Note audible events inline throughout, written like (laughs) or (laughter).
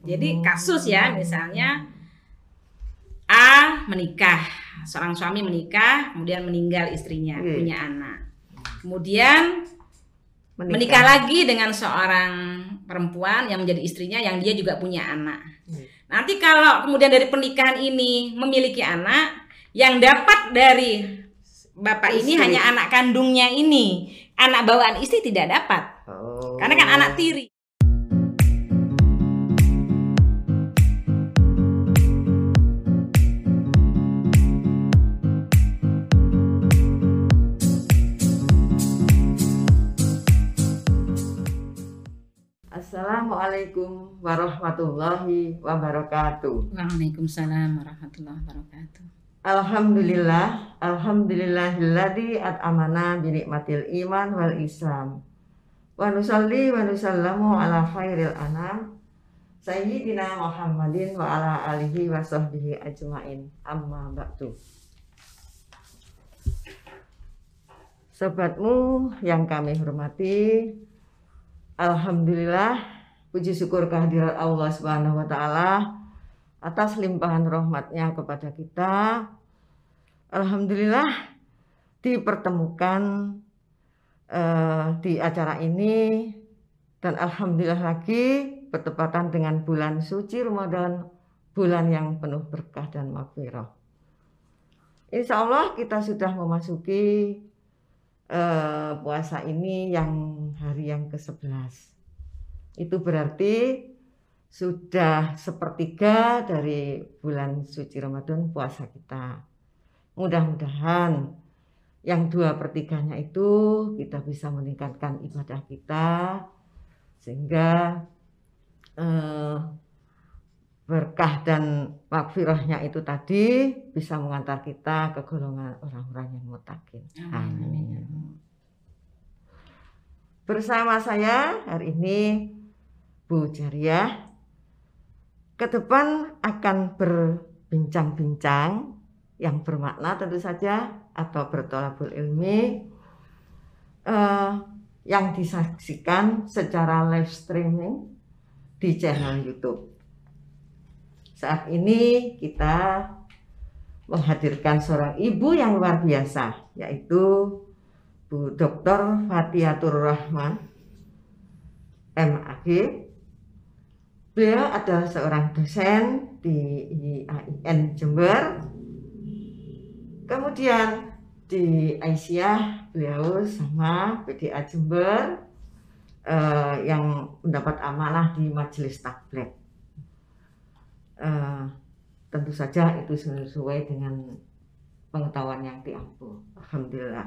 Jadi kasus ya misalnya A menikah, seorang suami menikah, kemudian meninggal istrinya, Iya. punya anak. Kemudian menikah. lagi dengan seorang perempuan yang menjadi istrinya yang dia juga punya anak. Hmm. Nanti kalau kemudian dari pernikahan ini memiliki anak, yang dapat dari bapak ini Istri. hanya anak kandungnya ini. Anak bawaan istri tidak dapat. Oh. Karena kan anak tiri. Assalamualaikum warahmatullahi wabarakatuh. Waalaikumsalam warahmatullahi wabarakatuh. Alhamdulillah, alhamdulillahilladzi at'amana bi nikmatil iman wal islam. Wa nusalli wa nusallamu ala khairil anam sayyidina Muhammadin wa ala alihi wa sahbihi ajmain. Amma ba'du. Sobatmu yang kami hormati, Alhamdulillah, puji syukur kehadirat Allah Subhanahu wa taala atas limpahan rahmatnya kepada kita. Alhamdulillah dipertemukan eh, di acara ini dan alhamdulillah lagi bertepatan dengan bulan suci Ramadan, bulan yang penuh berkah dan maghfirah. Insya Allah kita sudah memasuki eh, puasa ini yang hari yang ke-11. Itu berarti sudah sepertiga dari bulan suci Ramadan puasa kita. Mudah-mudahan yang dua pertiganya itu kita bisa meningkatkan ibadah kita sehingga eh, berkah dan makfirahnya itu tadi bisa mengantar kita ke golongan orang-orang yang mutakin. Amin. Bersama saya hari ini Bu Jariah ke depan akan berbincang-bincang yang bermakna tentu saja atau bertolabul ilmi eh, yang disaksikan secara live streaming di channel YouTube. Saat ini kita menghadirkan seorang ibu yang luar biasa yaitu Bu Dr. Fatiatur Rahman MAG Beliau adalah seorang dosen di IAIN Jember. Kemudian di Aisyah beliau sama PDA Jember eh, yang mendapat amanah di Majelis Tablet. Eh, tentu saja itu sesuai dengan pengetahuan yang diampu. Alhamdulillah.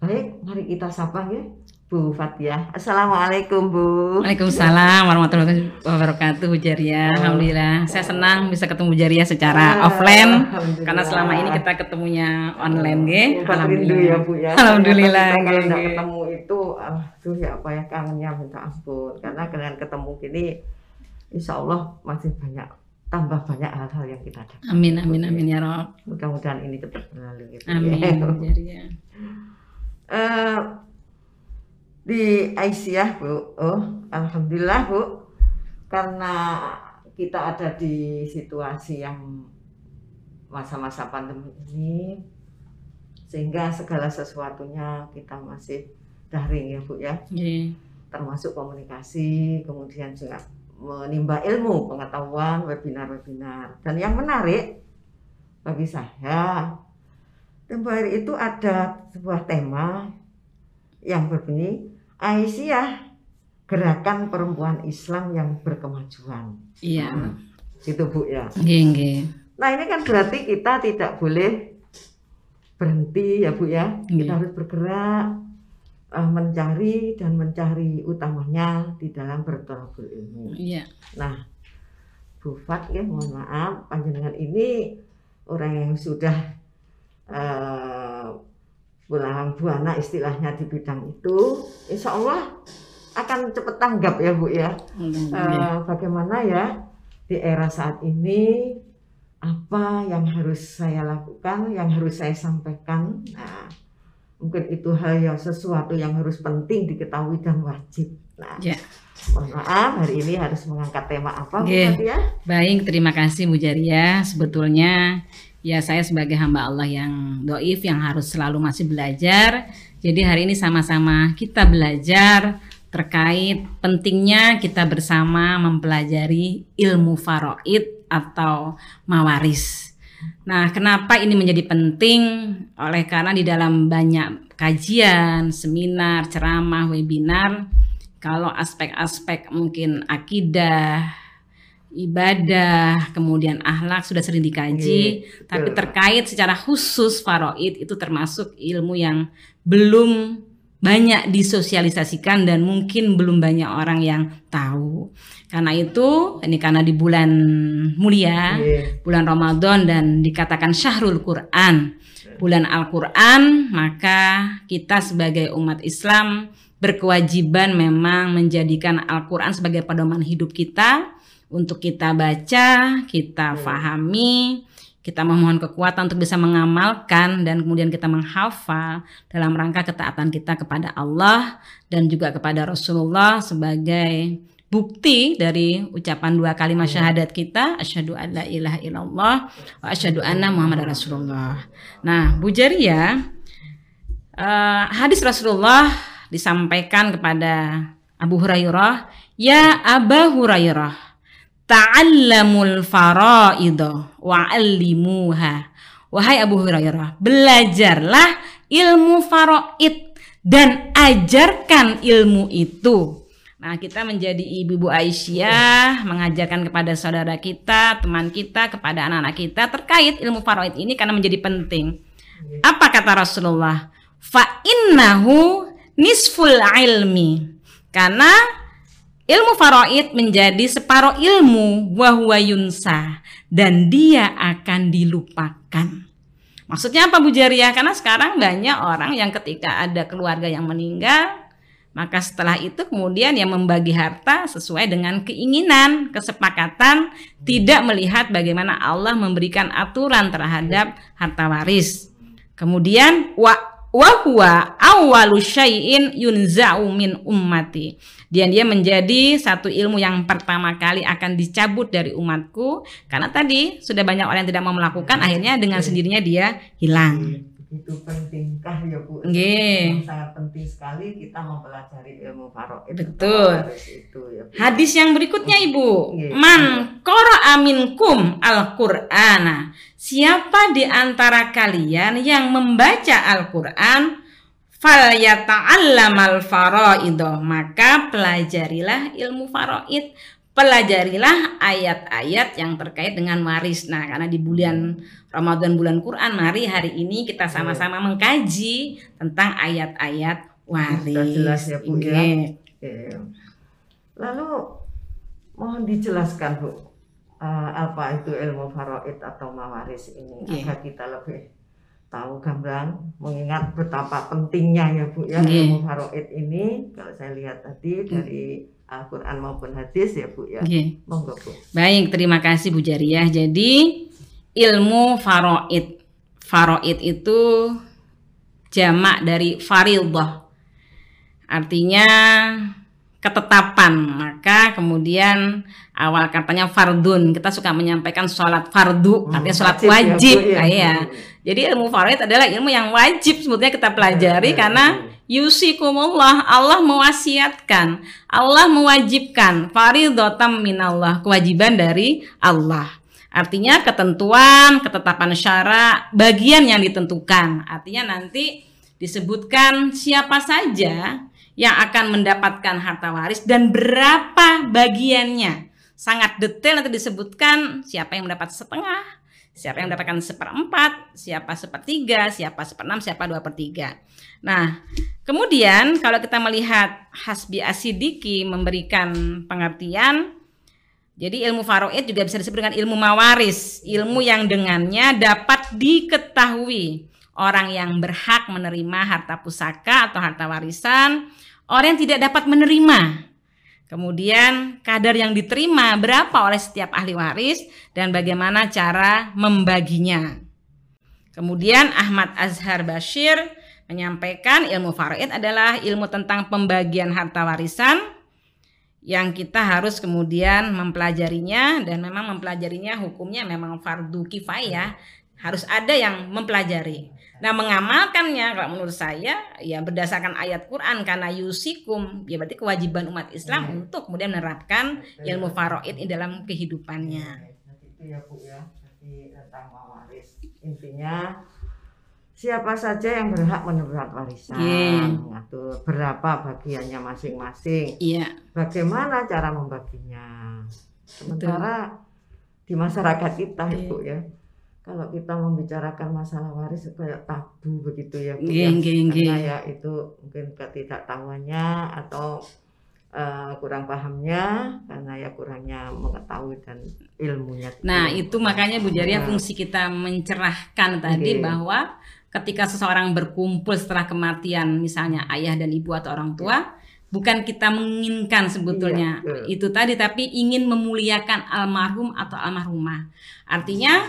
Baik, mari kita sapa ya. Bu Fatia. Assalamualaikum Bu. Waalaikumsalam warahmatullahi wabarakatuh Bu Jaria. Alhamdulillah. Saya senang bisa ketemu Bu Jaria secara Ah, offline Alhamdulillah. karena selama ini kita ketemunya online nggih. Sempat rindu ya Bu ya. Alhamdulillah, kita kalau nggak ketemu itu, aduh ya apa ya kangennya minta ampun. Karena dengan ketemu gini, Insya Allah masih banyak tambah banyak hal-hal yang kita dapat. Amin amin amin ya Rob. Mudah-mudahan ini cepat berlalu gitu. Amin ya. Bu Jaria. Eh, di Aisyah Bu, oh Alhamdulillah Bu, karena kita ada di situasi yang masa-masa pandemi ini, sehingga segala sesuatunya kita masih daring ya Bu ya, Nggih. termasuk komunikasi, kemudian juga menimba ilmu, pengetahuan, webinar-webinar. Dan yang menarik bagi saya, tempo hari itu ada sebuah tema yang berbunyi Aisyah gerakan perempuan Islam yang berkemajuan. Iya. Gitu Bu ya. Nggih. Nah ini kan berarti kita tidak boleh berhenti ya Bu ya. Kita Iya. harus bergerak eh, mencari dan mencari utamanya di dalam bertolakul ilmu. Iya. Nah, Bu Fat ya mohon maaf panjenengan ini orang yang sudah eh pulang buana istilahnya di bidang itu, insya Allah akan cepat tanggap ya Bu ya. Nggih. Eh, bagaimana ya di era saat ini apa yang harus saya lakukan, yang harus saya sampaikan. Nah, mungkin itu hal yang sesuatu yang harus penting diketahui dan wajib. Nah, Ya. Mohon maaf hari ini harus mengangkat tema apa Bu. Fatia? Baik, terima kasih Bu Jaria. Sebetulnya ya saya sebagai hamba Allah yang doif yang harus selalu masih belajar. Jadi hari ini sama-sama kita belajar terkait pentingnya kita bersama mempelajari ilmu faraid atau mawaris. Nah, kenapa ini menjadi penting? Oleh karena di dalam banyak kajian, seminar, ceramah, webinar, kalau aspek-aspek mungkin akidah, ibadah, kemudian akhlak sudah sering dikaji, Iya, tapi betul. terkait secara khusus faraid itu termasuk ilmu yang belum banyak disosialisasikan dan mungkin belum banyak orang yang tahu. Karena itu, ini karena di bulan mulia, Iya. bulan Ramadan dan dikatakan syahrul Quran, bulan Al-Quran, maka kita sebagai umat Islam berkewajiban memang menjadikan Al-Quran sebagai pedoman hidup kita untuk kita baca, kita fahami, kita memohon kekuatan untuk bisa mengamalkan dan kemudian kita menghafal dalam rangka ketaatan kita kepada Allah dan juga kepada Rasulullah sebagai bukti dari ucapan dua kalimat syahadat kita asyhadu an la ilaha illallah wa asyhadu anna muhammadar rasulullah. Nah, Bu Jaria eh, hadis Rasulullah disampaikan kepada Abu Hurairah, "Ya Aba Hurairah, ta'allamul faraidah wa 'allimuha." Wahai Abu Hurairah, belajarlah ilmu faraid dan ajarkan ilmu itu. Nah, kita menjadi ibu-ibu Aisyah mengajarkan kepada saudara kita, teman kita, kepada anak-anak kita terkait ilmu faraid ini karena menjadi penting. Apa kata Rasulullah? Fa innahu nisful ilmi. Karena ilmu faraid menjadi separuh ilmu wahwa yunsa dan dia akan dilupakan. Maksudnya apa Bu Jariah? Karena sekarang banyak orang yang ketika ada keluarga yang meninggal, maka setelah itu kemudian yang membagi harta sesuai dengan keinginan, kesepakatan, tidak melihat bagaimana Allah memberikan aturan terhadap harta waris. Kemudian wa wa huwa awwalu syai'in yunza'u min ummati. Dan dia menjadi satu ilmu yang pertama kali akan dicabut dari umatku karena tadi sudah banyak orang yang tidak mau melakukan akhirnya dengan sendirinya dia hilang. Begitu pentingkah ya Bu? Nggih. Sangat penting sekali kita mempelajari ilmu faraid. Betul. Itu ya Bu. Hadis yang berikutnya Ibu, Iya. man qara'a minkum al-Qur'ana. Siapa di antara kalian yang membaca Al-Qur'an fal yata'allamal faraidah, maka pelajarilah ilmu faraid. Pelajarilah ayat-ayat yang terkait dengan waris. Nah, karena di bulan Ramadan bulan Quran, mari hari ini kita sama-sama mengkaji tentang ayat-ayat waris. Sudah jelas ya, Bu, ya. Nggih. Oke. Lalu mohon dijelaskan Bu, eh, apa itu ilmu faraid atau mawaris ini Oke. agar kita lebih tahu gambaran mengingat betapa pentingnya ya Bu ya Oke. ilmu faraid ini kalau saya lihat tadi dari Al-Qur'an maupun hadis ya Bu ya. Nggih. Monggo Bu. Baik, terima kasih Bu Jariah. Jadi ilmu faraid. Faraid itu jamak dari faridah. Artinya ketetapan. Maka kemudian awal katanya fardun. Kita suka menyampaikan sholat fardu, Hmm, artinya sholat wajib ya, Bu, wajib. ya. Nah, iya. Jadi ilmu faraid adalah ilmu yang wajib sebetulnya kita pelajari Ya, karena yusikumullah Allah mewasiatkan, Allah mewajibkan faridotam minallah, kewajiban dari Allah. Artinya ketentuan, ketetapan syara, bagian yang ditentukan. Artinya nanti disebutkan siapa saja yang akan mendapatkan harta waris dan berapa bagiannya. Sangat detail nanti disebutkan siapa yang mendapat setengah, siapa yang mendapatkan seperempat, siapa sepertiga, siapa seperenam, siapa dua per tiga. Nah, kemudian kalau kita melihat Hasbi Asidiki memberikan pengertian, jadi ilmu faraid juga bisa disebut dengan ilmu mawaris, ilmu yang dengannya dapat diketahui orang yang berhak menerima harta pusaka atau harta warisan, orang yang tidak dapat menerima. Kemudian kadar yang diterima berapa oleh setiap ahli waris dan bagaimana cara membaginya. Kemudian Ahmad Azhar Bashir menyampaikan ilmu faraid adalah ilmu tentang pembagian harta warisan yang kita harus kemudian mempelajarinya dan memang mempelajarinya hukumnya memang fardu kifayah harus ada yang mempelajari. Nah mengamalkannya kalau menurut saya ya berdasarkan ayat Quran karena yusikum ya berarti kewajiban umat Islam hmm. untuk kemudian menerapkan ilmu faraid di dalam kehidupannya. Itu ya Bu ya, jadi tentang waris. Intinya siapa saja yang berhak menerima warisan, yeah. berapa bagiannya masing-masing. Iya. Yeah. Bagaimana cara membaginya? Sementara Betul. di masyarakat kita yeah. Ibu ya kalau kita membicarakan masalah waris kayak tabu begitu ya Bu ya. karena ya itu mungkin ketidaktahuannya atau uh, kurang pahamnya karena ya kurangnya mengetahui dan ilmunya. Nah itu makanya Bu Jaria nah. fungsi kita mencerahkan tadi okay. bahwa ketika seseorang berkumpul setelah kematian misalnya ayah dan ibu atau orang tua yeah bukan kita menginginkan sebetulnya iya, itu tadi tapi ingin memuliakan almarhum atau almarhumah. Artinya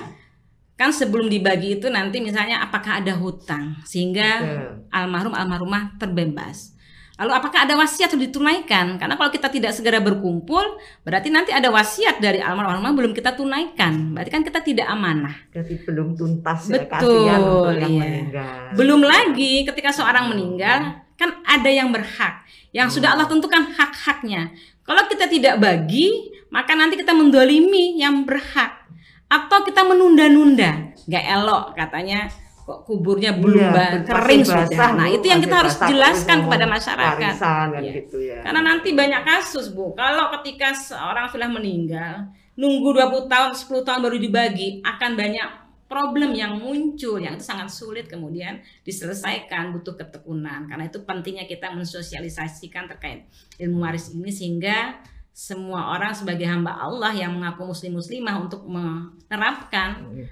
kan sebelum dibagi itu nanti misalnya apakah ada hutang sehingga almarhum almarhumah terbebas. Lalu apakah ada wasiat yang ditunaikan? Karena kalau kita tidak segera berkumpul, berarti nanti ada wasiat dari almarhum belum kita tunaikan. Berarti kan kita tidak amanah. Jadi belum tuntas ya, Betul, ya yang iya. meninggal. Belum lagi ketika seorang meninggal kan ada yang berhak, yang hmm. sudah Allah tentukan hak-haknya. Kalau kita tidak bagi, maka nanti kita mendolimi yang berhak atau kita menunda-nunda nggak elok katanya kok kuburnya belum iya, kering sudah nah itu yang kita harus jelaskan kepada masyarakat ya. gitu ya. karena nanti banyak kasus bu kalau ketika seorang sudah meninggal nunggu 20 tahun 10 tahun baru dibagi akan banyak problem yang muncul yang itu sangat sulit kemudian diselesaikan butuh ketekunan karena itu pentingnya kita mensosialisasikan terkait ilmu waris ini sehingga semua orang sebagai hamba Allah yang mengaku muslim muslimah untuk menerapkan iya.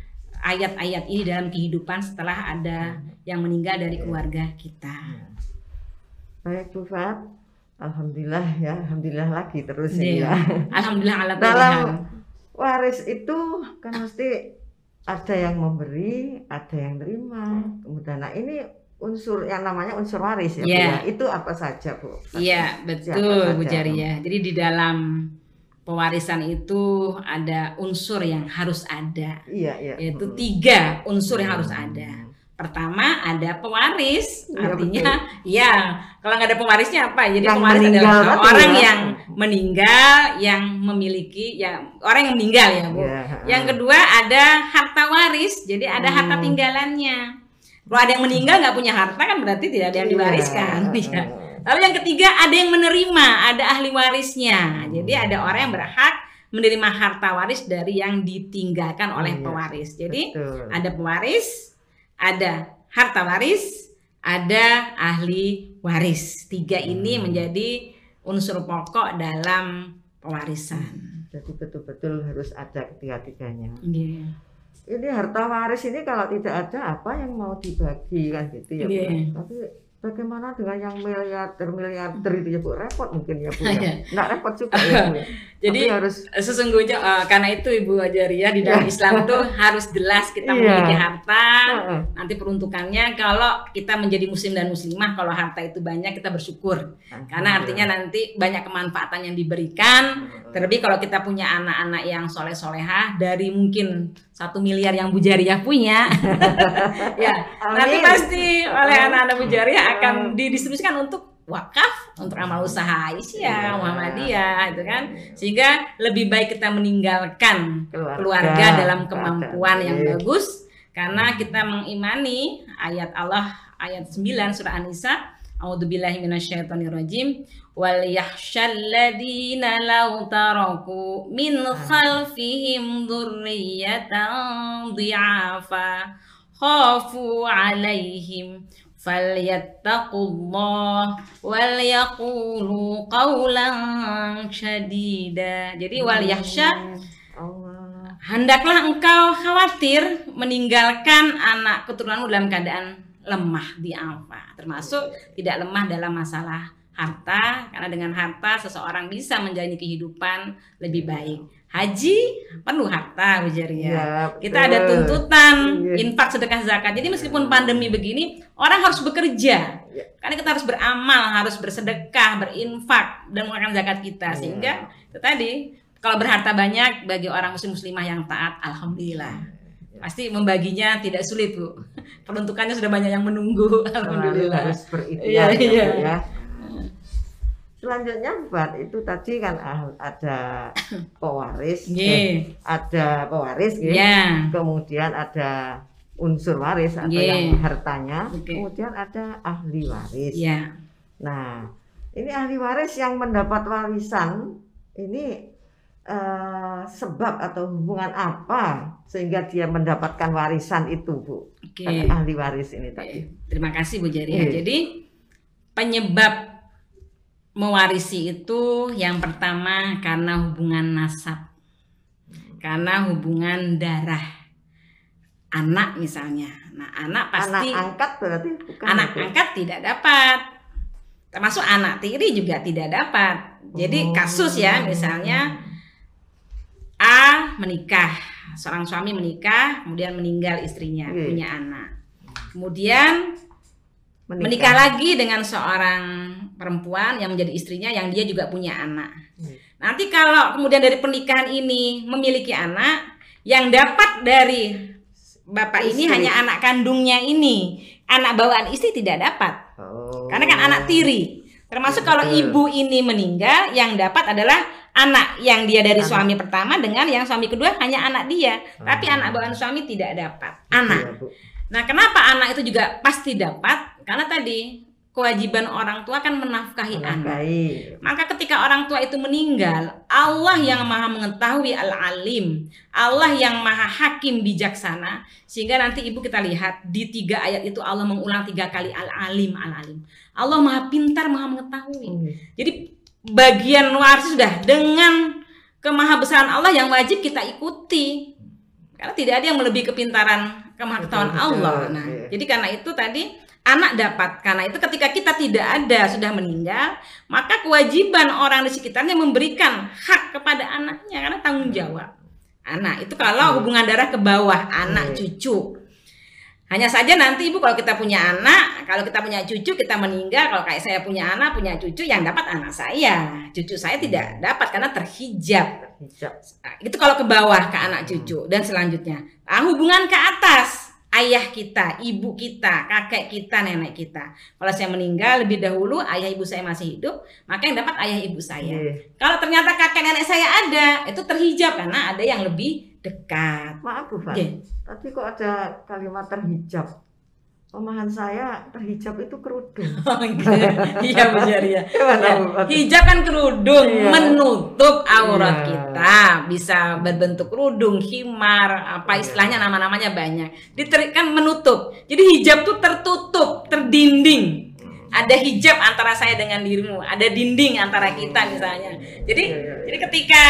Ayat-ayat ini dalam kehidupan setelah ada yang meninggal dari keluarga kita. Iya. Baik Bu Fat, Alhamdulillah ya, Alhamdulillah lagi terus ya. Alhamdulillah ala Dalam waris itu kan mesti ada yang memberi, ada yang terima. Kemudian nah ini unsur yang namanya unsur waris ya, yeah. Bu, iya. ya. Itu apa saja, Bu? Iya, yeah, betul Bu Jaria. Jadi di dalam pewarisan itu ada unsur yang harus ada. Iya, iya. Yaitu hmm. tiga unsur yang harus ada. Pertama ada pewaris, ya, artinya betul. ya kalau nggak ada pewarisnya apa? Jadi yang pewaris adalah orang ya. yang meninggal, yang memiliki, ya orang yang meninggal ya bu. Ya. Yang kedua ada harta waris, jadi ada hmm. harta tinggalannya. Kalau ada yang meninggal nggak punya harta kan berarti tidak ada yang iya. diwariskan. Ya. Lalu yang ketiga ada yang menerima, ada ahli warisnya. Jadi hmm. ada orang yang berhak menerima harta waris dari yang ditinggalkan oleh iya, pewaris. Jadi Betul. ada pewaris, ada harta waris, ada ahli waris. Tiga ini hmm. menjadi unsur pokok dalam pewarisan. Jadi betul-betul harus ada ketiga-tiganya. Yeah ini harta waris ini kalau tidak ada apa yang mau dibagi kan gitu ya yeah. tapi Bagaimana dengan yang miliarder miliarder (laughs) itu ya bu repot mungkin ya bu ya. Iya. Nggak repot juga ya bu. (laughs) Jadi Tapi harus sesungguhnya uh, karena itu ibu Ajaria di dalam iya. Islam tuh (laughs) harus jelas kita yeah. memiliki harta. Uh-uh. Nanti peruntukannya kalau kita menjadi muslim dan muslimah kalau harta itu banyak kita bersyukur. Uh-huh. Karena artinya nanti banyak kemanfaatan yang diberikan. Uh-huh. Terlebih kalau kita punya anak-anak yang soleh solehah dari mungkin satu miliar yang Bu Jariah punya, (laughs) (laughs) ya Amin. nanti pasti oleh anak-anak Bu Jariah akan didistribusikan untuk wakaf untuk amal usaha Isya, ya. Muhammadiyah itu kan. Sehingga lebih baik kita meninggalkan keluarga, keluarga dalam kemampuan yang bagus. Karena kita mengimani ayat Allah ayat 9 surah An-Nisa. A'udzubillahi minasyaitonirrajim. Wal yakhshal ladzina law taraku min khalfihim dzurriyyatan dhi'afa khafu 'alaihim falyattaqullah wal yaqulu qawlan syadida. Jadi wal yakhsha Hendaklah engkau khawatir meninggalkan anak keturunanmu dalam keadaan lemah di apa termasuk tidak lemah dalam masalah harta karena dengan harta seseorang bisa menjalani kehidupan lebih baik haji penuh harta Wijaria ya, kita ada tuntutan ya. infak sedekah zakat jadi meskipun pandemi begini orang harus bekerja Ya. Karena kita harus beramal, harus bersedekah, berinfak dan mengeluarkan zakat kita Ya. sehingga itu tadi kalau berharta banyak bagi orang muslim muslimah yang taat, alhamdulillah. Ya. Pasti membaginya tidak sulit, Bu. (laughs) Peruntukannya sudah banyak yang menunggu, alhamdulillah. harus Iya, berikhtiar ya, iya. Bu, ya. Selanjutnya buat itu tadi kan ah- ada (coughs) pewaris, eh, ada pewaris, nggih. Ya. kemudian ada unsur waris atau Nggih. yang hartanya, Oke. kemudian ada ahli waris. Ya. Nah, ini ahli waris yang mendapat warisan ini eh, sebab atau hubungan apa sehingga dia mendapatkan warisan itu, Bu? Kata ahli waris ini tadi. Terima kasih Bu Jaria. Iya. Jadi penyebab mewarisi itu yang pertama karena hubungan nasab. Karena hubungan darah. Anak misalnya. Nah, anak pasti Anak angkat berarti bukan anak Bu? angkat tidak dapat. Termasuk anak tiri juga tidak dapat. Jadi Oh. kasus ya misalnya A menikah, seorang suami menikah, kemudian meninggal istrinya, Iya. punya anak. Kemudian menikah. lagi dengan seorang perempuan yang menjadi istrinya yang dia juga punya anak. Hmm. Nanti kalau kemudian dari pernikahan ini memiliki anak, yang dapat dari bapak ini Istri. hanya anak kandungnya ini. Anak bawaan istri tidak dapat. Oh. Karena kan anak tiri. Termasuk kalau Betul. ibu ini meninggal, yang dapat adalah anak yang dia dari Anak. suami pertama dengan yang suami kedua hanya anak dia. Tapi Oh. anak bawaan suami tidak dapat. Anak. Iya, Bu. Nah, kenapa anak itu juga pasti dapat? Karena tadi kewajiban orang tua kan menafkahi anak. Maka ketika orang tua itu meninggal, Allah yang maha mengetahui al-alim, Allah yang maha hakim bijaksana, sehingga nanti ibu kita lihat di tiga ayat itu Allah mengulang tiga kali al-alim, al-alim. Allah maha pintar, maha mengetahui. Hmm. Jadi bagian waris sudah dengan kemahabesaran Allah yang wajib kita ikuti. Karena tidak ada yang melebihi kepintaran betul, Allah. Nah, iya. jadi karena itu tadi anak dapat karena itu ketika kita tidak ada sudah meninggal, maka kewajiban orang di sekitarnya memberikan hak kepada anaknya karena tanggung jawab. Anak itu kalau Hmm. hubungan darah ke bawah, anak Iya. cucu. Hanya saja nanti ibu kalau kita punya anak, kalau kita punya cucu, kita meninggal. Kalau kayak saya punya anak, punya cucu, yang dapat anak saya. Cucu saya tidak dapat karena terhijab. Hijab. Itu kalau ke bawah ke anak cucu dan selanjutnya. Nah, hubungan ke atas, ayah kita, ibu kita, kakek kita, nenek kita. Kalau saya meninggal lebih dahulu, ayah ibu saya masih hidup, maka yang dapat ayah ibu saya. Iya. Kalau ternyata kakek nenek saya ada, itu terhijab karena ada yang lebih dekat. Maaf Bu Fan, Oke. tadi kok ada kalimat terhijab. Pemahaman saya terhijab itu kerudung. (laughs) Oh, iya Jaria. (laughs) Gimana Ya, hijab kan kerudung Iya. menutup aurat Iya. kita bisa berbentuk kerudung himar apa Iya. istilahnya nama-namanya banyak Diteri- kan menutup jadi hijab tuh tertutup terdinding ada hijab antara saya dengan dirimu ada dinding antara kita misalnya jadi Iya, iya, iya. jadi ketika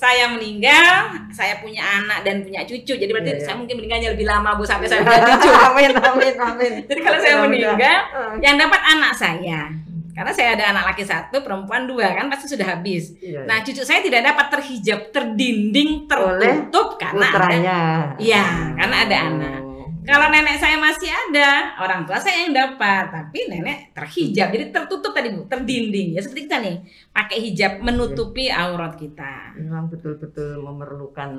saya meninggal saya punya anak dan punya cucu jadi berarti Iya, iya. saya mungkin meninggalnya lebih lama bu sampai saya punya cucu (laughs) amin amin amin. (laughs) jadi kalau saya meninggal Eh, yang dapat anak saya karena saya ada anak laki satu perempuan dua kan pasti sudah habis iya, nah cucu saya tidak dapat terhijab terdinding tertutup karena ada. Iya, karena ada Oh. anak. Kalau nenek saya masih ada orang tua saya yang dapat tapi nenek terhijab jadi tertutup tadi bu terdinding ya seperti kita nih pakai hijab menutupi aurat kita Memang betul-betul memerlukan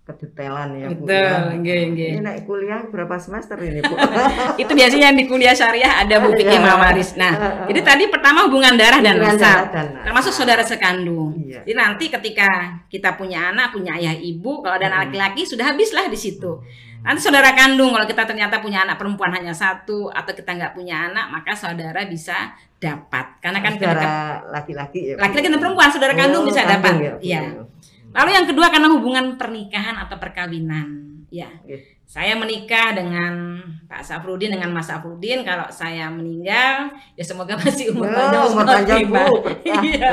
kedetailan ya Bu. betul ya. nggih, nggih. Ini naik kuliah berapa semester ini Bu? (laughs) itu biasanya yang di kuliah syariah ada bu fikih Iya. mawaris nah jadi tadi pertama hubungan darah dan nasab termasuk saudara sekandung. Iya. Jadi nanti ketika kita punya anak, punya ayah ibu, kalau ada anak Hmm. laki-laki sudah habislah di situ. Nanti saudara kandung kalau kita ternyata punya anak perempuan hanya satu atau kita nggak punya anak, maka saudara bisa dapat. Karena kan Saudara laki-laki ya. Laki-laki dan perempuan saudara kandung Oh, bisa kandung dapat. ya. Iya. Lalu yang kedua karena hubungan pernikahan atau perkawinan. Ya. Oke. Saya menikah dengan Pak Safrudin dengan Mas Safrudin. Kalau saya meninggal, ya semoga masih umur Oh, panjang. umur panjang. Bu. (laughs) Iya.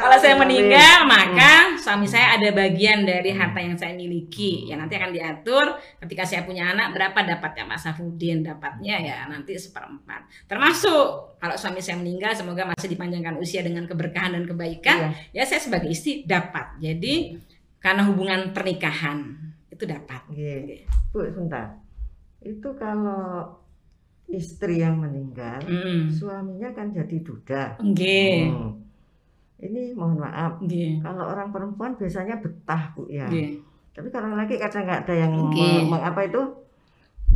Kalau saya meninggal, Hmm. maka suami saya ada bagian dari harta yang saya miliki. Ya nanti akan diatur ketika saya punya anak berapa dapatnya Mas Safrudin dapatnya ya nanti seperempat. Termasuk kalau suami saya meninggal, semoga masih dipanjangkan usia dengan keberkahan dan kebaikan. Iya. Ya saya sebagai istri dapat. Jadi karena hubungan pernikahan itu dapat. Oke. Bu, sebentar. Itu kalau istri yang meninggal, Mm. suaminya kan jadi duda. Nggih. Hmm. Ini mohon maaf, Nggih. kalau orang perempuan biasanya betah bu ya. Nggih. Tapi kalau laki kadang nggak ada yang Oke. me- me- apa itu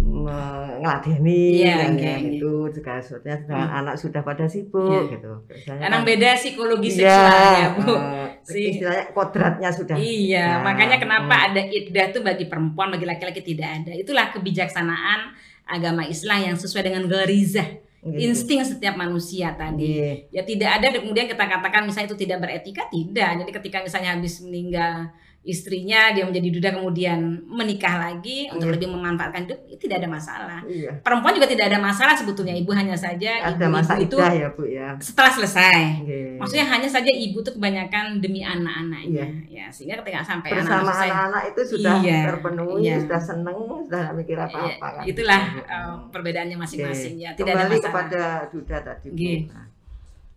ngeladeni Iya, dan oke, yang oke. itu segala sesuatunya sedangkan Hmm. anak sudah pada sibuk Iya. gitu. Biasanya kan- beda psikologi Iya, seksualnya, Bu. eh, Si- istilahnya kodratnya sudah. Iya, makanya kenapa hmm. ada iddah tuh bagi perempuan, bagi laki-laki tidak ada. Itulah kebijaksanaan agama Islam yang sesuai dengan garizah, Gitu. insting setiap manusia tadi. Iya. Ya tidak ada kemudian kita katakan misalnya itu tidak beretika, tidak. Jadi ketika misalnya habis meninggal istrinya dia menjadi duda kemudian menikah lagi untuk Iya. lebih memanfaatkan hidup, itu tidak ada masalah. Iya. Perempuan juga tidak ada masalah sebetulnya, ibu hanya saja Ada masa ibu-ibu itu ya bu ya. setelah selesai. Iya. Maksudnya hanya saja ibu tuh kebanyakan demi anak-anaknya, ya sehingga ketika sampai anak bersama selesai, anak-anak itu sudah Iya, terpenuhi, iya. sudah seneng, sudah mikir apa-apa. ya, kan. itulah eh, perbedaannya masing-masing ya, tidak Kembali ada masalah. kepada Duda tadi. Bu. Nggih. Nah,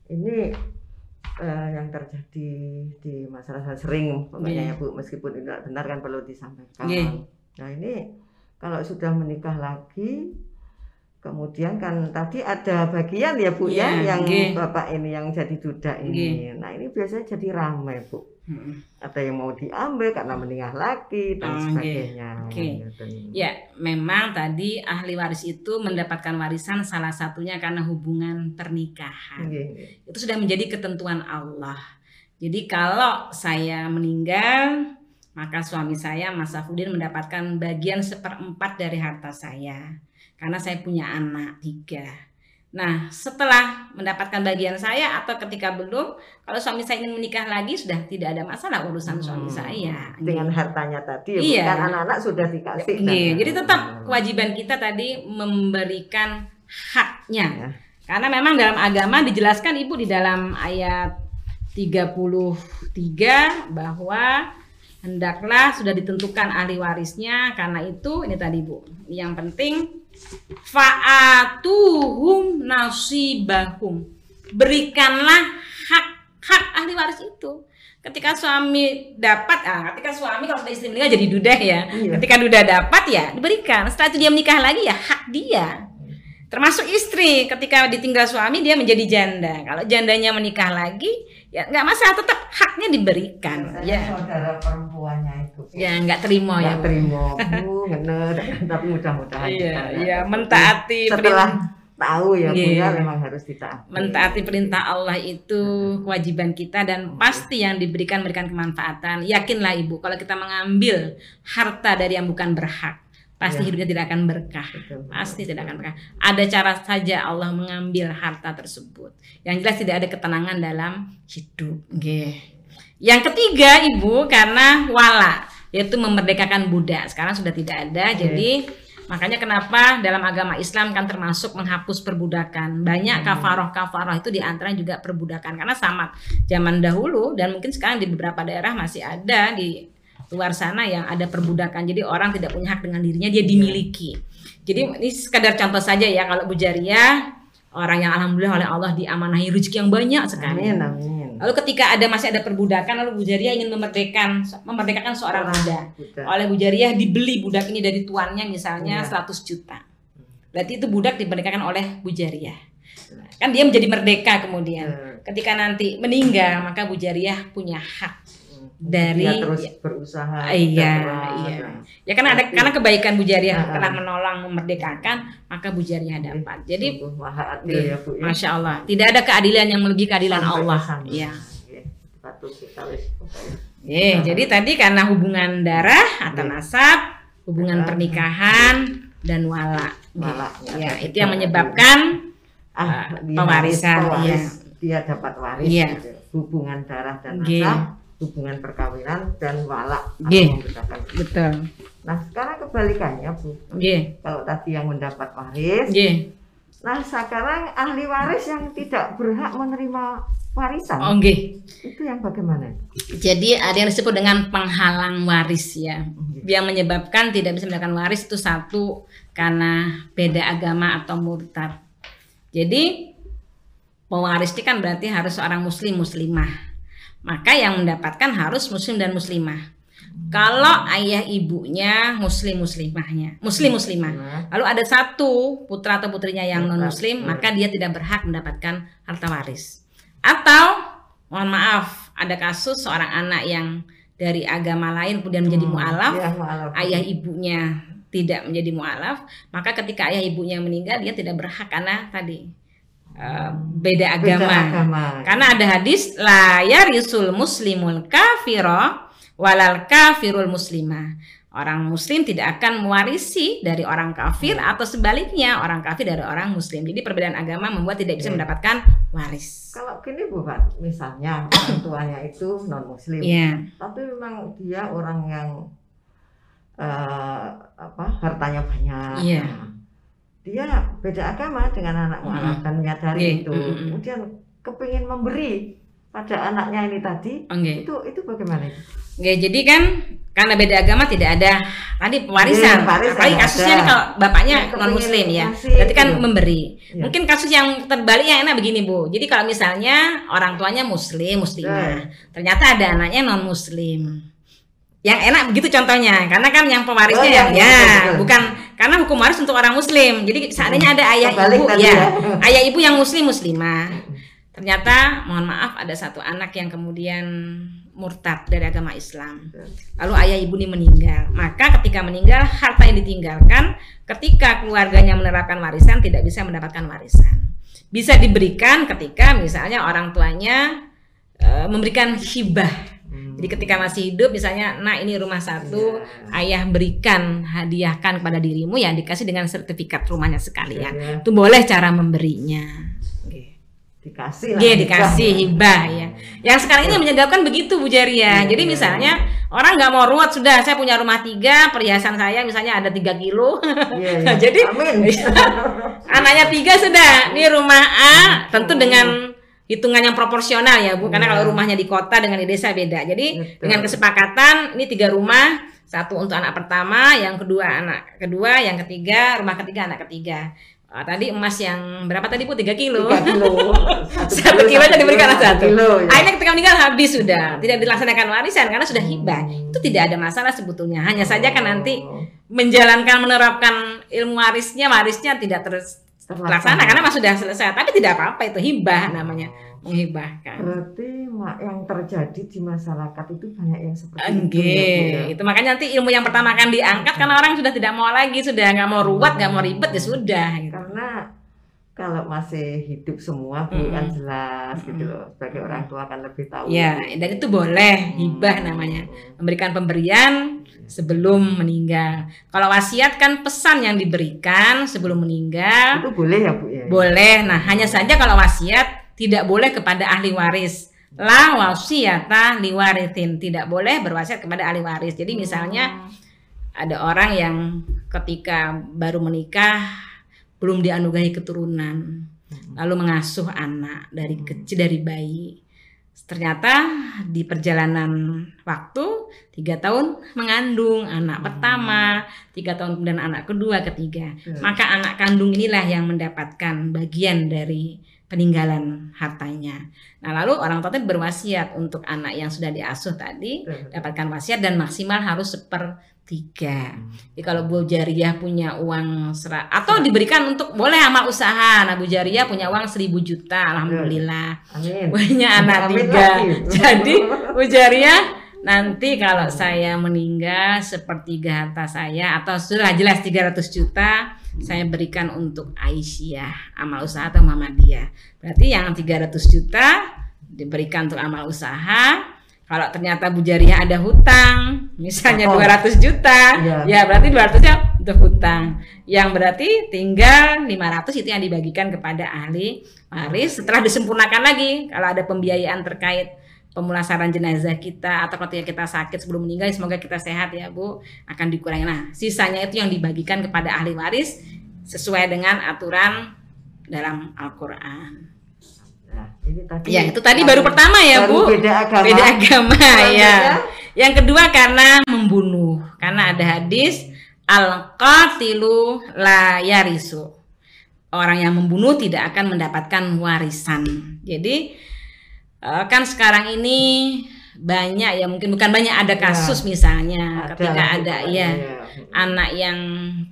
ini eh, yang terjadi di masyarakat sering pokoknya Nggih. ya Bu, meskipun itu tidak benar kan perlu disampaikan. Nggih. Nah ini kalau sudah menikah lagi, kemudian kan tadi ada bagian ya Bu ya, Iya, yang nggih. bapak ini yang jadi duda ini. Nah ini biasanya jadi ramai Bu. Mm-mm. Ada yang mau diambil karena meninggal lagi dan Oh, sebagainya. Oke. Gitu. Ya, memang tadi ahli waris itu mendapatkan warisan salah satunya karena hubungan pernikahan. Nggih, nggih. Itu sudah menjadi ketentuan Allah. Jadi kalau saya meninggal, maka suami saya Mas Safudin mendapatkan bagian seperempat dari harta saya. Karena saya punya anak tiga. Nah, setelah mendapatkan bagian saya atau ketika belum, kalau suami saya ingin menikah lagi sudah tidak ada masalah urusan suami Hmm. saya. Dengan hartanya tadi ya, Iya. kan anak-anak sudah dikasih. Iya, kan? jadi tetap kewajiban kita tadi memberikan haknya. Ya. Karena memang dalam agama dijelaskan Ibu di dalam ayat 33 bahwa hendaklah sudah ditentukan ahli warisnya karena itu ini tadi Bu. Yang penting faatuhum nasibahum. Berikanlah hak-hak ahli waris itu. Ketika suami dapat, ah, ketika suami kalau sudah istri meninggal jadi duda ya. Iya. Ketika duda dapat ya diberikan. Setelah itu dia menikah lagi ya hak dia. Termasuk istri ketika ditinggal suami dia menjadi janda. Kalau jandanya menikah lagi ya nggak masalah tetap haknya diberikan. Biasanya Ya, saudara perempuannya itu. ya nggak terima ya. nggak terima, Bu, bener. tapi mudah-mudahan. Iya, iya mentaati Setelah tahu ya, Bu, Iya. ya memang harus ditaati. mentaati perintah Allah itu kewajiban kita dan pasti yang diberikan memberikan kemanfaatan. Yakinlah ibu, kalau kita mengambil harta dari yang bukan berhak, pasti Ya. hidupnya tidak akan berkah. Betul, Pasti betul. tidak akan berkah. Ada cara saja Allah mengambil harta tersebut. Yang jelas tidak ada ketenangan dalam hidup. Nggih. Yang ketiga ibu karena wala yaitu memerdekakan budak. Sekarang sudah tidak ada. Jadi makanya kenapa dalam agama Islam kan termasuk menghapus perbudakan. Banyak kafaroh kafaroh itu di antara juga perbudakan karena sama zaman dahulu dan mungkin sekarang di beberapa daerah masih ada di luar sana yang ada perbudakan. Jadi orang tidak punya hak dengan dirinya dia dimiliki. Jadi ini sekadar contoh saja ya kalau Bu Jariah orang yang alhamdulillah oleh Allah diamanahi rezeki yang banyak sekali. Amin, amin. Lalu ketika ada masih ada perbudakan lalu Bu Jariah ingin memerdekakan memerdekakan seorang budak. Budak. Oleh Bu Jariah dibeli budak ini dari tuannya misalnya Iya. 100 juta. Berarti itu budak dimerdekakan oleh Bu Jariah. Kan dia menjadi merdeka kemudian. Eh, Ketika nanti meninggal maka Bu Jariah punya hak dari- dia terus berusaha. Iya, iya. Nah, Ya karena ada karena kebaikan Bu Jariah Ah, telah ah. menolong memerdekakan, maka Bu Jariah dapat. Jadi sungguh maha adil ya, Bu. ya. Masya Allah, tidak ada keadilan yang melebihi keadilan Sampai Allah. Iya. Iya, kita wis pokoknya. Ye, jadi tadi karena hubungan darah atau Iya. nasab, hubungan Ah. pernikahan dan wala. Wala, Ya, ya. itu yang menyebabkan Ah, Ah, dia pewarisan, pewaris, iya. Dia dapat waris Iya. gitu. Hubungan darah dan Iya. nasab, hubungan perkawinan dan wala atau Iya. membedakan. betul. Nah, sekarang kebalikannya, Bu. Ye, Kalau tadi yang mendapat waris, ye. nah sekarang ahli waris yang tidak berhak menerima warisan. Oh, nggih. Itu yang bagaimana? Jadi ada yang disebut dengan penghalang waris ya. Nggih. Yang menyebabkan tidak bisa mendapatkan waris itu satu karena beda agama atau murtad. Jadi pewaris ini kan berarti harus seorang muslim muslimah. Maka yang mendapatkan harus muslim dan muslimah. Kalau ayah ibunya muslim muslimahnya, muslim muslimah. Lalu ada satu putra atau putrinya yang non muslim, ya. maka dia tidak berhak mendapatkan harta waris. Atau mohon maaf, ada kasus seorang anak yang dari agama lain kemudian menjadi Hmm, mualaf, iya, mualaf. ayah ibunya tidak menjadi mualaf, maka ketika ayah ibunya meninggal dia tidak berhak karena tadi beda Beda agama. agama. Karena ada hadis la yarisul muslimul kafiro walal kafirul muslimah. Orang muslim tidak akan mewarisi dari orang kafir atau sebaliknya orang kafir dari orang muslim. Jadi perbedaan agama membuat tidak bisa Iya. mendapatkan waris. Kalau gini Bu Pak, misalnya (coughs) orang tuanya itu non muslim, Iya. tapi memang dia orang yang eh, apa hartanya banyak. Iya. Nah, Dia beda agama dengan anak mualaf dan menyadari Iya, itu. Kemudian kepingin memberi pada anaknya ini tadi, Oke. itu itu bagaimana? itu? Oke, jadi kan karena beda agama tidak ada tadi pewarisan. Iya, warisan Apalagi nggak kasusnya nih kalau bapaknya Nah, non muslim ya. Berarti kan gitu. memberi. Iya. Mungkin kasus yang terbalik yang enak begini Bu. Jadi kalau misalnya orang tuanya muslim, muslimah, ternyata ada anaknya non muslim. Yang enak begitu contohnya, karena kan yang pewarisnya Oh, iya, yang iya, ya, betul, betul. bukan karena hukum waris untuk orang muslim. Jadi seandainya ada ayah Kebalik ibu ya, ya. ayah ibu yang muslim muslimah. Ternyata mohon maaf ada satu anak yang kemudian murtad dari agama Islam. Lalu ayah ibu ini meninggal. Maka ketika meninggal harta yang ditinggalkan ketika keluarganya menerapkan warisan tidak bisa mendapatkan warisan. Bisa diberikan ketika misalnya orang tuanya eh, memberikan hibah. Hmm. Jadi ketika masih hidup misalnya nah ini rumah satu ayah berikan hadiahkan kepada dirimu ya dikasih dengan sertifikat rumahnya sekalian. Iya. Itu boleh cara memberinya. Dikasih lah. Dia dikasih hibah ya. Yang sekarang ini menyebabkan begitu Bu Jaria. Iya, Jadi iya. misalnya orang nggak mau ruwet sudah saya punya rumah tiga perhiasan saya misalnya ada tiga kilo. Iya, (laughs) iya. Jadi amin. (laughs) anaknya tiga sudah. Ini rumah A tentu dengan hitungan yang proporsional ya Bu. Karena Iya. kalau rumahnya di kota dengan di desa beda. Jadi Betul. dengan kesepakatan ini tiga rumah satu untuk anak pertama, yang kedua anak kedua, yang ketiga rumah ketiga anak ketiga. Ah, tadi emas yang berapa tadi Bu? 3 kilo. Tiga kilo. (laughs) Satu kilo aja diberikan satu. kilo, ya. Akhirnya ketika meninggal habis sudah, tidak dilaksanakan warisan karena sudah hibah. Itu tidak ada masalah sebetulnya. Hanya saja kan nanti Oh, menjalankan menerapkan ilmu warisnya, warisnya tidak terus terlaksana karena mas sudah selesai. Tapi tidak apa-apa itu hibah namanya, menghibahkan. Berarti mak yang terjadi di masyarakat itu banyak yang seperti itu. Ya, ya? itu makanya nanti ilmu yang pertama akan diangkat karena orang sudah tidak mau lagi, sudah nggak mau ruwet, nggak mau ribet ya sudah. Gitu. Karena kalau masih hidup semua Bu kan Mm-mm. jelas gitu loh. Sebagai orang tua kan lebih tahu. Ya, dan itu boleh hibah namanya. memberikan pemberian sebelum meninggal. Kalau wasiat kan pesan yang diberikan sebelum meninggal Itu boleh ya Bu ya. boleh. Nah, hanya saja kalau wasiat tidak boleh kepada ahli waris. La wasiyata liwarithin tidak boleh berwasiat kepada ahli waris. Jadi misalnya ada orang yang ketika baru menikah belum dianugerahi keturunan, lalu mengasuh anak dari kecil dari bayi. Ternyata di perjalanan waktu tiga tahun mengandung anak pertama, tiga tahun kemudian anak kedua, ketiga. Hmm. Maka anak kandung inilah yang mendapatkan bagian dari peninggalan hartanya. Nah lalu orang tua berwasiat untuk anak yang sudah diasuh tadi Betul. dapatkan wasiat dan maksimal harus sepertiga. Jadi kalau Bu Jariah punya uang sera atau diberikan untuk boleh amal usaha. Nah Bu Jariah punya uang seribu juta, alhamdulillah. Amin. Punya anak Amin tiga. lagi. (laughs) Jadi Bu Jariah nanti kalau saya meninggal sepertiga harta saya atau sudah jelas 300 juta saya berikan untuk Aisyah amal usaha atau Muhammadiyah. Berarti yang 300 juta diberikan untuk amal usaha. Kalau ternyata Bu Jariah ada hutang, misalnya Oh. 200 juta, Iya. ya berarti 200 nya untuk hutang. Yang berarti tinggal 500 itu yang dibagikan kepada ahli waris setelah disempurnakan lagi kalau ada pembiayaan terkait pemulasaran jenazah kita atau ketika kita sakit sebelum meninggal semoga kita sehat ya Bu akan dikurangi nah sisanya itu yang dibagikan kepada ahli waris sesuai dengan aturan dalam Al-Qur'an. Nah, ini tadi. Ya, itu tadi baru pertama ya, baru Bu. Beda agama. Beda agama ya. Yang kedua karena membunuh. Karena ada hadis al-qatilu la yarisu. Orang yang membunuh tidak akan mendapatkan warisan. Jadi eh, kan sekarang ini banyak ya mungkin bukan banyak ada kasus misalnya Ada ketika ada ya ya. anak yang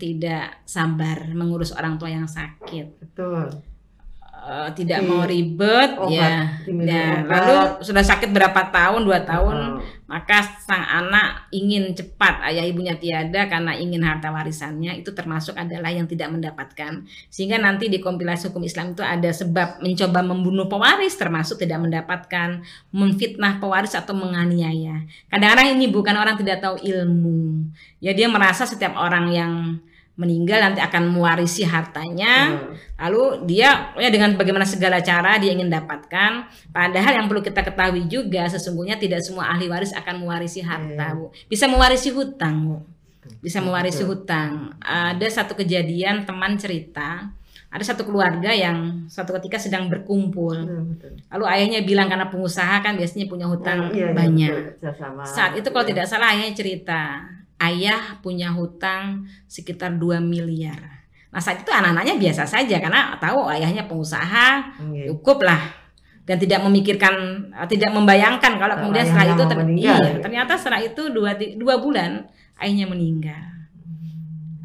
tidak sabar mengurus orang tua yang sakit betul Eh, tidak Di mau ribet obat, ya, diminum ya obat. lalu sudah sakit berapa tahun? Dua tahun. Oh. maka sang anak ingin cepat ayah ibunya tiada karena ingin harta warisannya. Itu termasuk adalah yang tidak mendapatkan. Sehingga nanti di kompilasi hukum Islam itu ada sebab mencoba membunuh pewaris termasuk tidak mendapatkan memfitnah pewaris atau menganiaya. Kadang-kadang ini bukan orang tidak tahu ilmu. Ya dia merasa setiap orang yang meninggal nanti akan mewarisi hartanya Hmm. Lalu dia ya dengan bagaimana segala cara dia ingin dapatkan. Padahal yang perlu kita ketahui juga sesungguhnya tidak semua ahli waris akan mewarisi harta, Iya. Bu. Bisa mewarisi hutang, Bu. Bisa mewarisi Betul. hutang. Ada satu kejadian teman cerita, ada satu keluarga yang suatu ketika sedang berkumpul. Betul. Lalu ayahnya bilang karena pengusaha kan biasanya punya hutang Oh, iya, iya, banyak. betul, kerjasama. Saat itu kalau Ya. tidak salah ayahnya cerita, ayah punya hutang sekitar 2 miliar. Nah saat itu anak-anaknya biasa saja karena tahu ayahnya pengusaha, Iya. cukup lah dan tidak memikirkan, tidak membayangkan kalau kemudian setelah itu ter- meninggal, iya, ya. ternyata setelah itu dua, dua bulan ayahnya meninggal.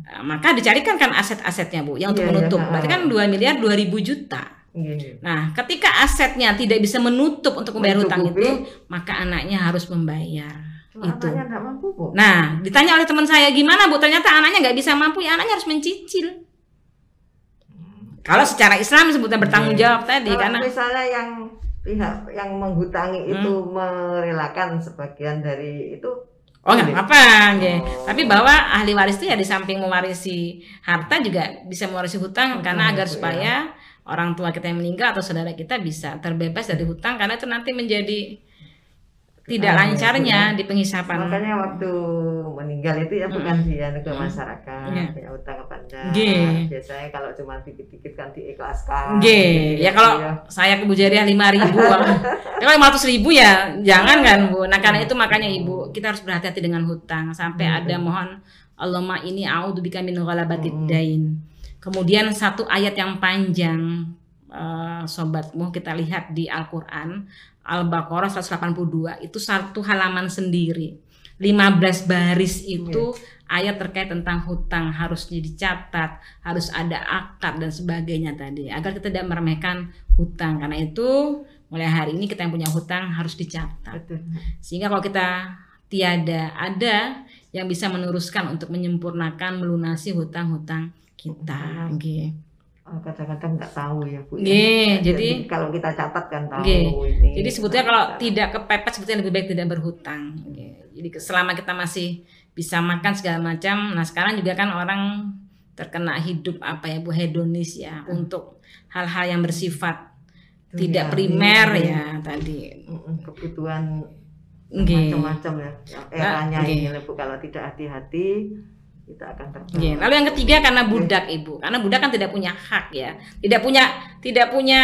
Eh, Maka dicarikan kan aset-asetnya bu, yang untuk Iya, iya, menutup. ha. Berarti kan 2 miliar 2000 juta. Iya, iya. Nah, ketika asetnya tidak bisa menutup untuk membayar hutang itu, maka anaknya harus membayar. Itu. anaknya mampu bu. Nah, ditanya oleh teman saya gimana bu? Ternyata anaknya nggak bisa mampu, ya anaknya harus mencicil. Kalau secara Islam sebutnya bertanggung Iya. jawab tadi, Kalau karena misalnya yang pihak yang menghutangi Hmm. itu merelakan sebagian dari itu oh nggak boleh. apa, nggih. Oh. Tapi bahwa ahli waris itu ya di samping mewarisi harta juga bisa mewarisi hutang Hutang, karena agar ya. supaya orang tua kita yang meninggal atau saudara kita bisa terbebas dari hutang karena itu nanti menjadi tidak Ah, ya, lancarnya Bu, di penghisapan. Makanya waktu meninggal itu ya bukan dia ke Mm. masyarakat, Iya. ya utang. Nggih. Biasanya kalau cuma dikit-dikit kan diikhlaskan. Oke, ya kalau saya ke Bu Jariah lima ribu, (laughs) ya kalau lima ribu ya jangan kan Bu. Nah karena itu makanya Ibu kita harus berhati-hati dengan hutang sampai Hmm. ada mohon Allahumma ini a'udzubika min ghalabatid Hmm. dain. Kemudian satu ayat yang panjang eh, sobatmu kita lihat di Al-Qur'an Al-Baqarah 182 itu satu halaman sendiri. 15 baris itu ayat terkait tentang hutang harus dicatat, harus ada akad dan sebagainya tadi agar kita tidak meremehkan hutang. Karena itu mulai hari ini kita yang punya hutang harus dicatat. Betul. Sehingga kalau kita tiada ada yang bisa meneruskan untuk menyempurnakan melunasi hutang-hutang kita. Oke. Oh, kadang-kadang nggak tahu ya bu. ya. Nggih, Nah, jadi- kalau kita catat kan tahu Nggih. ini. Jadi sebetulnya kalau Nah, tidak kepepet sebetulnya lebih baik tidak berhutang. Oke. Jadi selama kita masih bisa makan segala macam, nah sekarang juga kan orang terkena hidup apa ya bu hedonis ya untuk hal-hal yang bersifat itu tidak ya, primer ini- ya tadi. Kebutuhan Nggih. macam-macam ya. Yang eranya nggih. ini Bu kalau tidak hati-hati kita akan. Oke, Lalu yang ketiga karena budak ibu, karena budak kan tidak punya hak ya, tidak punya tidak punya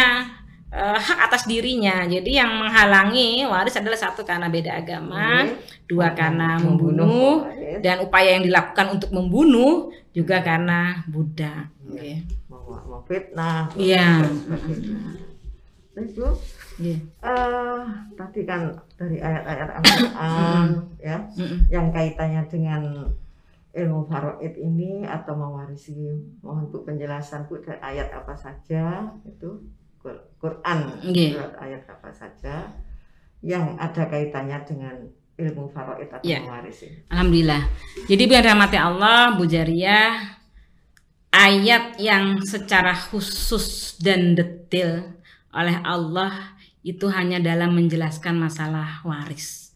eh, hak atas dirinya. Jadi yang menghalangi waris adalah satu karena beda agama, Nggih. dua karena membunuh, Membunuh. dan upaya yang dilakukan untuk membunuh juga karena budak. Mau, mau fitnah. Iya. Bu. Oke. Eh, tadi kan dari ayat-ayat Al-Quran ya Mm-mm. yang kaitannya dengan ilmu faraid ini atau mewarisi mohon Bu penjelasan Bu dari ayat apa saja itu Qur- Quran surat ayat apa saja yang ada kaitannya dengan ilmu faraid atau Iya. mewarisi. Alhamdulillah. Jadi biar rahmati Allah, Bu Jariyah, ayat yang secara khusus dan detail oleh Allah itu hanya dalam menjelaskan masalah waris.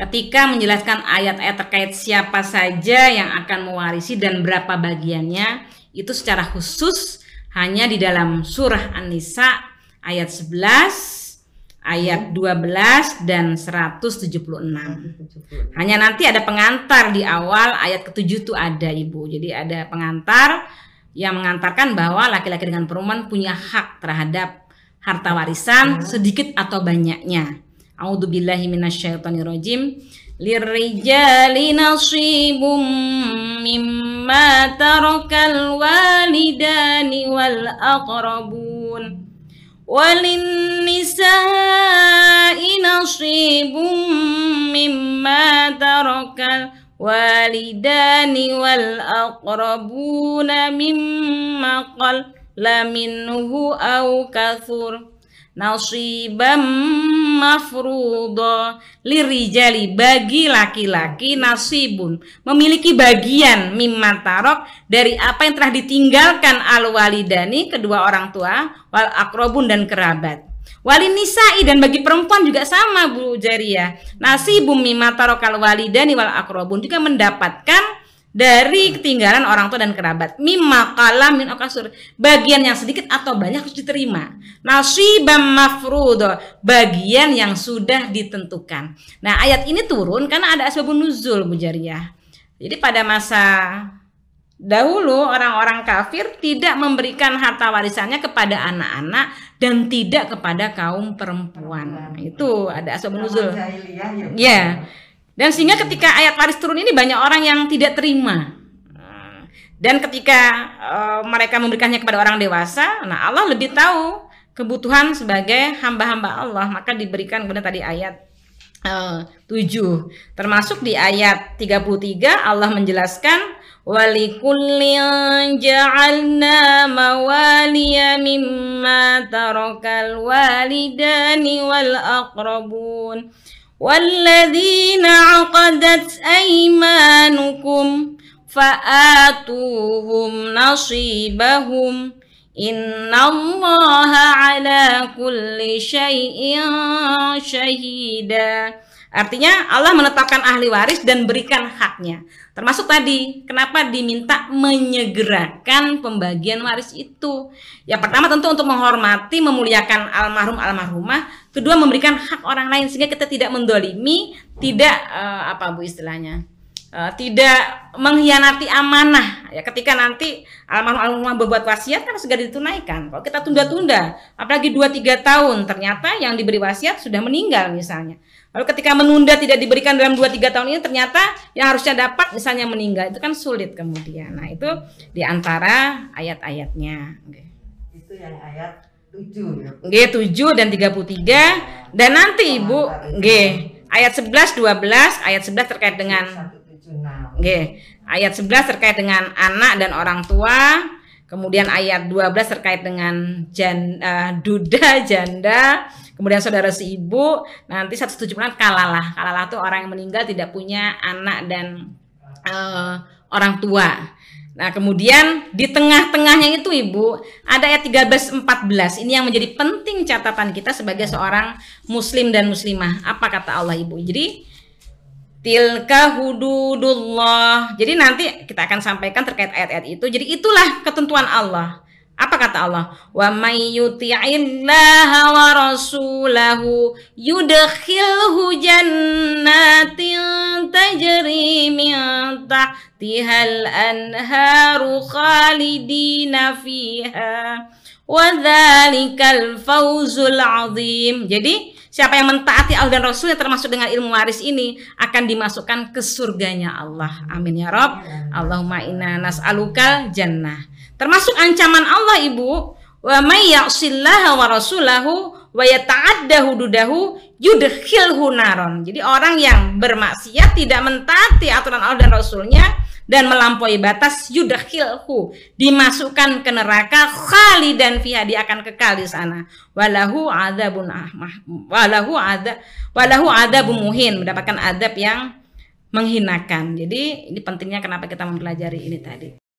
Ketika menjelaskan ayat-ayat terkait siapa saja yang akan mewarisi dan berapa bagiannya, itu secara khusus hanya di dalam surah An-Nisa ayat 11, ayat 12 dan 176. Hanya nanti ada pengantar di awal ayat ketujuh itu ada ibu. Jadi ada pengantar yang mengantarkan bahwa laki-laki dengan perempuan punya hak terhadap harta warisan sedikit atau banyaknya. A'udzubillahi minasyaitonirrajim. Lirrijali nasibum mimma tarakal walidani wal aqrabun Walinisai nasibum mimma tarakal walidani wal aqrabuna mimma qal laminhu au kathur nasibam mafrudo lirijali bagi laki-laki nasibun memiliki bagian mimma tarok dari apa yang telah ditinggalkan al walidani kedua orang tua wal akrobun dan kerabat Wali nisa'i dan bagi perempuan juga sama Bu Jaria. Nasibum mimma tarokal walidani wal akrobun juga mendapatkan dari ketinggalan orang tua dan kerabat. Mimma kalam min okasur. Bagian yang sedikit atau banyak harus diterima. Nasibam mafrudo. Bagian yang sudah ditentukan. Nah ayat ini turun karena ada asbabun nuzul Bu Jariyah. Jadi pada masa dahulu orang-orang kafir tidak memberikan harta warisannya kepada anak-anak dan tidak kepada kaum perempuan. Itu ada asbabun nuzul. Ya. ya. Dan sehingga ketika ayat waris turun ini banyak orang yang tidak terima. Dan ketika uh, mereka memberikannya kepada orang dewasa, nah Allah lebih tahu kebutuhan sebagai hamba-hamba Allah, maka diberikan kemudian tadi ayat uh, 7. Termasuk di ayat 33 Allah menjelaskan walikullin ja'alna mawaliya mimma tarakal walidani wal aqrabun والذين عقدت أيمانكم فآتوهم نصيبهم إن الله على كل شيء شهيدا Artinya Allah menetapkan ahli waris dan berikan haknya. Termasuk tadi, kenapa diminta menyegerakan pembagian waris itu? Yang pertama tentu untuk menghormati, memuliakan almarhum almarhumah. Kedua memberikan hak orang lain sehingga kita tidak mendolimi, tidak uh, apa bu istilahnya, uh, tidak mengkhianati amanah. Ya ketika nanti almarhum almarhumah berbuat wasiat kan segera ditunaikan. Kalau kita tunda-tunda, apalagi 2-3 tahun, ternyata yang diberi wasiat sudah meninggal misalnya Lalu ketika menunda tidak diberikan dalam 2-3 tahun ini ternyata yang harusnya dapat misalnya meninggal itu kan sulit kemudian. Nah itu di antara ayat-ayatnya. Itu yang ayat 7 ya. G 7 dan 33 dan nanti Ibu G ayat 11 12 ayat 11 terkait dengan G ayat 11 terkait dengan anak dan orang tua kemudian ayat 12 terkait dengan jan, uh, duda (laughs) janda kemudian saudara si ibu nanti 176 kalalah kalalah itu orang yang meninggal tidak punya anak dan uh, orang tua Nah, kemudian di tengah-tengahnya itu Ibu, ada ayat 13 14. Ini yang menjadi penting catatan kita sebagai seorang muslim dan muslimah. Apa kata Allah Ibu? Jadi tilka hududullah. Jadi nanti kita akan sampaikan terkait ayat-ayat itu. Jadi itulah ketentuan Allah. Apa kata Allah? Wa may yuti'illaha wa rasulahu yudkhilhu jannatin tajri min tahtihal anharu khalidina fiha wa dzalikal fawzul azim. Jadi siapa yang mentaati Allah dan Rasulnya termasuk dengan ilmu waris ini akan dimasukkan ke surganya Allah. Amin ya Rob. Allahumma inna nas'alukal jannah. Termasuk ancaman Allah Ibu, wa may ya'sillaha wa rasulahu wa yata'adda hududahu yudkhilhu naron. Jadi orang yang bermaksiat tidak mentaati aturan Allah dan Rasulnya dan melampaui batas yudkhilhu dimasukkan ke neraka khalidan fiha dia akan kekal di sana. Walahu adzabun ahmah walahu ada walahu adzabun muhin mendapatkan adab yang menghinakan. Jadi ini pentingnya kenapa kita mempelajari ini tadi